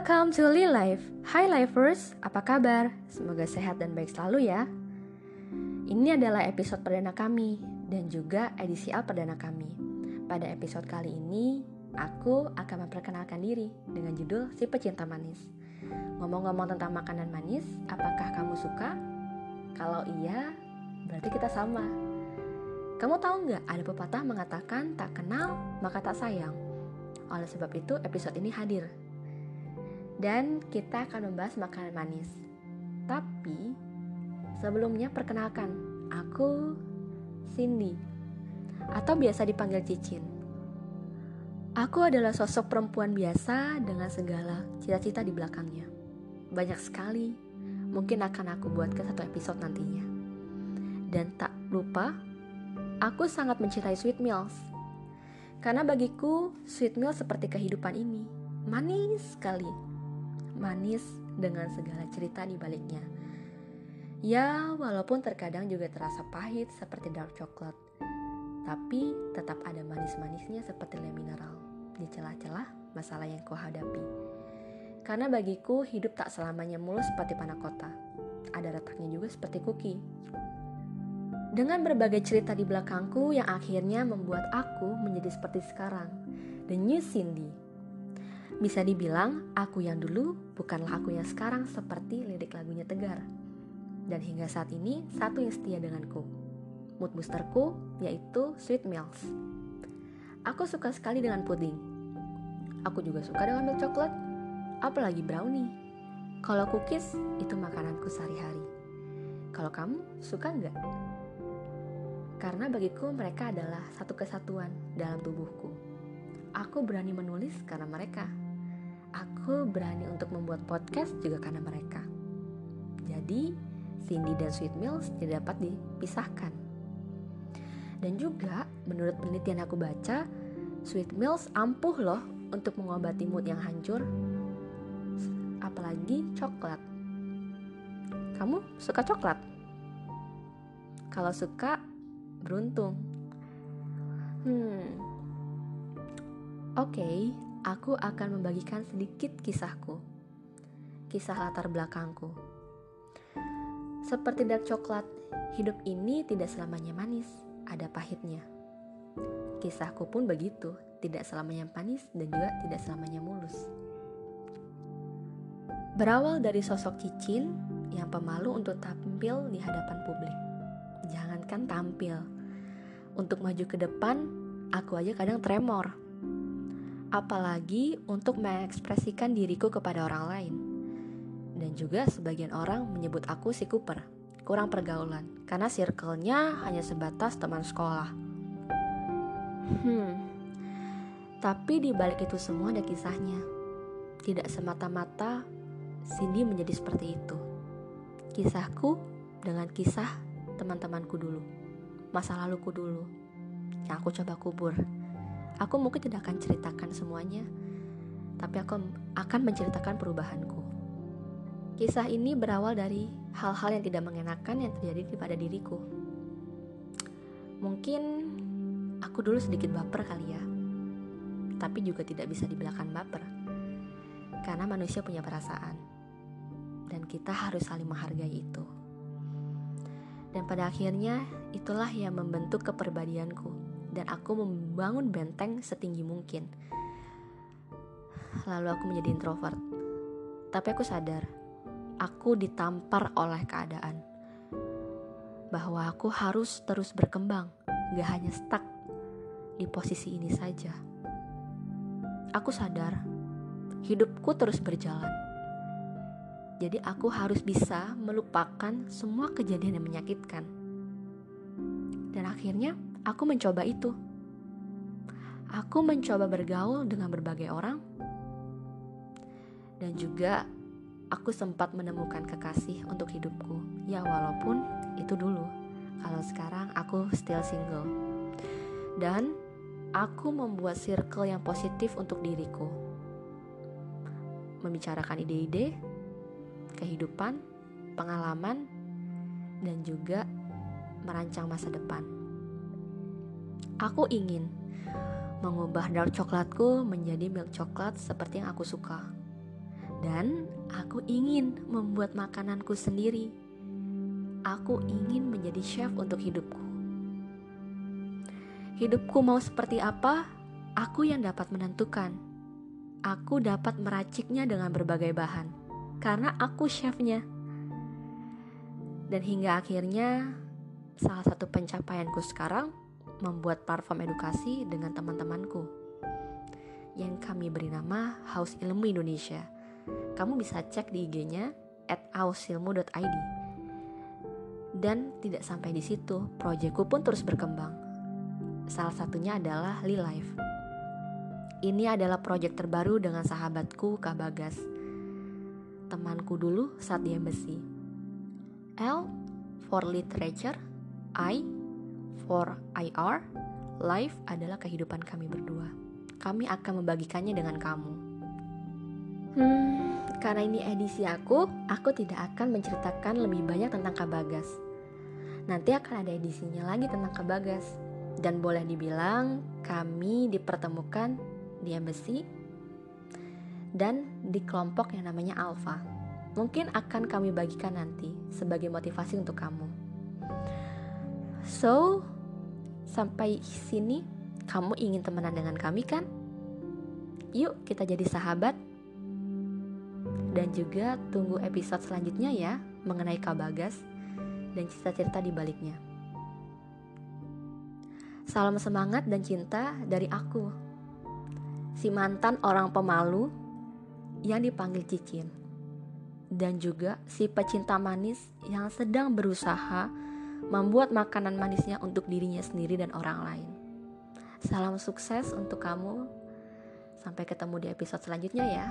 Welcome to Lee Life. Hi Lifers, apa kabar? Semoga sehat dan baik selalu ya. Ini adalah episode perdana kami dan juga edisi A perdana kami. Pada episode kali ini, aku akan memperkenalkan diri dengan judul Si Pecinta Manis. Ngomong-ngomong tentang makanan manis, apakah kamu suka? Kalau iya, berarti kita sama. Kamu tahu nggak ada pepatah mengatakan tak kenal maka tak sayang. Oleh sebab itu episode ini hadir dan kita akan membahas makanan manis. Tapi sebelumnya perkenalkan, aku Cindy atau biasa dipanggil Cicin. Aku adalah sosok perempuan biasa dengan segala cita-cita di belakangnya. Banyak sekali, mungkin akan aku buat ke satu episode nantinya. Dan tak lupa, aku sangat mencintai sweet meals. Karena bagiku, sweet meal seperti kehidupan ini. Manis sekali manis dengan segala cerita di baliknya. Ya, walaupun terkadang juga terasa pahit seperti dark chocolate, tapi tetap ada manis-manisnya seperti le mineral di celah-celah masalah yang kau hadapi. Karena bagiku hidup tak selamanya mulus seperti panah kota. Ada retaknya juga seperti kuki. Dengan berbagai cerita di belakangku yang akhirnya membuat aku menjadi seperti sekarang. The New Cindy bisa dibilang, aku yang dulu bukanlah aku yang sekarang seperti lirik lagunya Tegar. Dan hingga saat ini, satu yang setia denganku. Mood boosterku yaitu Sweet Meals. Aku suka sekali dengan puding. Aku juga suka dengan milk coklat, apalagi brownie. Kalau cookies, itu makananku sehari-hari. Kalau kamu, suka nggak? Karena bagiku mereka adalah satu kesatuan dalam tubuhku. Aku berani menulis karena mereka aku berani untuk membuat podcast juga karena mereka. Jadi, Cindy dan Sweet Mills tidak dapat dipisahkan. Dan juga, menurut penelitian aku baca, Sweet Mills ampuh loh untuk mengobati mood yang hancur, apalagi coklat. Kamu suka coklat? Kalau suka, beruntung. Hmm, oke, okay, aku akan membagikan sedikit kisahku, kisah latar belakangku. Seperti dark coklat, hidup ini tidak selamanya manis, ada pahitnya. Kisahku pun begitu, tidak selamanya manis dan juga tidak selamanya mulus. Berawal dari sosok Cicin yang pemalu untuk tampil di hadapan publik. Jangankan tampil, untuk maju ke depan, aku aja kadang tremor apalagi untuk mengekspresikan diriku kepada orang lain. Dan juga sebagian orang menyebut aku si Cooper, kurang pergaulan, karena circle-nya hanya sebatas teman sekolah. Hmm, tapi di balik itu semua ada kisahnya. Tidak semata-mata Cindy menjadi seperti itu. Kisahku dengan kisah teman-temanku dulu, masa laluku dulu, yang aku coba kubur. Aku mungkin tidak akan ceritakan semuanya, tapi aku akan menceritakan perubahanku. Kisah ini berawal dari hal-hal yang tidak mengenakan yang terjadi pada diriku. Mungkin aku dulu sedikit baper kali ya, tapi juga tidak bisa dibilangkan baper. Karena manusia punya perasaan, dan kita harus saling menghargai itu. Dan pada akhirnya, itulah yang membentuk kepribadianku dan aku membangun benteng setinggi mungkin. Lalu aku menjadi introvert. Tapi aku sadar, aku ditampar oleh keadaan. Bahwa aku harus terus berkembang, gak hanya stuck di posisi ini saja. Aku sadar, hidupku terus berjalan. Jadi aku harus bisa melupakan semua kejadian yang menyakitkan. Dan akhirnya aku mencoba itu. Aku mencoba bergaul dengan berbagai orang, dan juga aku sempat menemukan kekasih untuk hidupku. Ya, walaupun itu dulu, kalau sekarang aku still single, dan aku membuat circle yang positif untuk diriku, membicarakan ide-ide, kehidupan, pengalaman, dan juga merancang masa depan. Aku ingin mengubah dark coklatku menjadi milk coklat seperti yang aku suka. Dan aku ingin membuat makananku sendiri. Aku ingin menjadi chef untuk hidupku. Hidupku mau seperti apa? Aku yang dapat menentukan. Aku dapat meraciknya dengan berbagai bahan, karena aku chefnya. Dan hingga akhirnya, salah satu pencapaianku sekarang membuat platform edukasi dengan teman-temanku yang kami beri nama Haus Ilmu Indonesia. Kamu bisa cek di IG-nya at. Dan tidak sampai di situ, proyekku pun terus berkembang. Salah satunya adalah Li Life. Ini adalah proyek terbaru dengan sahabatku Kak Bagas. Temanku dulu saat di embassy. L for literature, I for IR, life adalah kehidupan kami berdua. Kami akan membagikannya dengan kamu. Hmm, karena ini edisi aku, aku tidak akan menceritakan lebih banyak tentang Kak Bagas. Nanti akan ada edisinya lagi tentang Kak Bagas. Dan boleh dibilang kami dipertemukan di embassy dan di kelompok yang namanya Alpha. Mungkin akan kami bagikan nanti sebagai motivasi untuk kamu. So, sampai sini kamu ingin temenan dengan kami kan? Yuk kita jadi sahabat. Dan juga tunggu episode selanjutnya ya mengenai Kabagas dan cerita-cerita di baliknya. Salam semangat dan cinta dari aku, si mantan orang pemalu yang dipanggil Cicin, dan juga si pecinta manis yang sedang berusaha membuat makanan manisnya untuk dirinya sendiri dan orang lain. Salam sukses untuk kamu. Sampai ketemu di episode selanjutnya ya.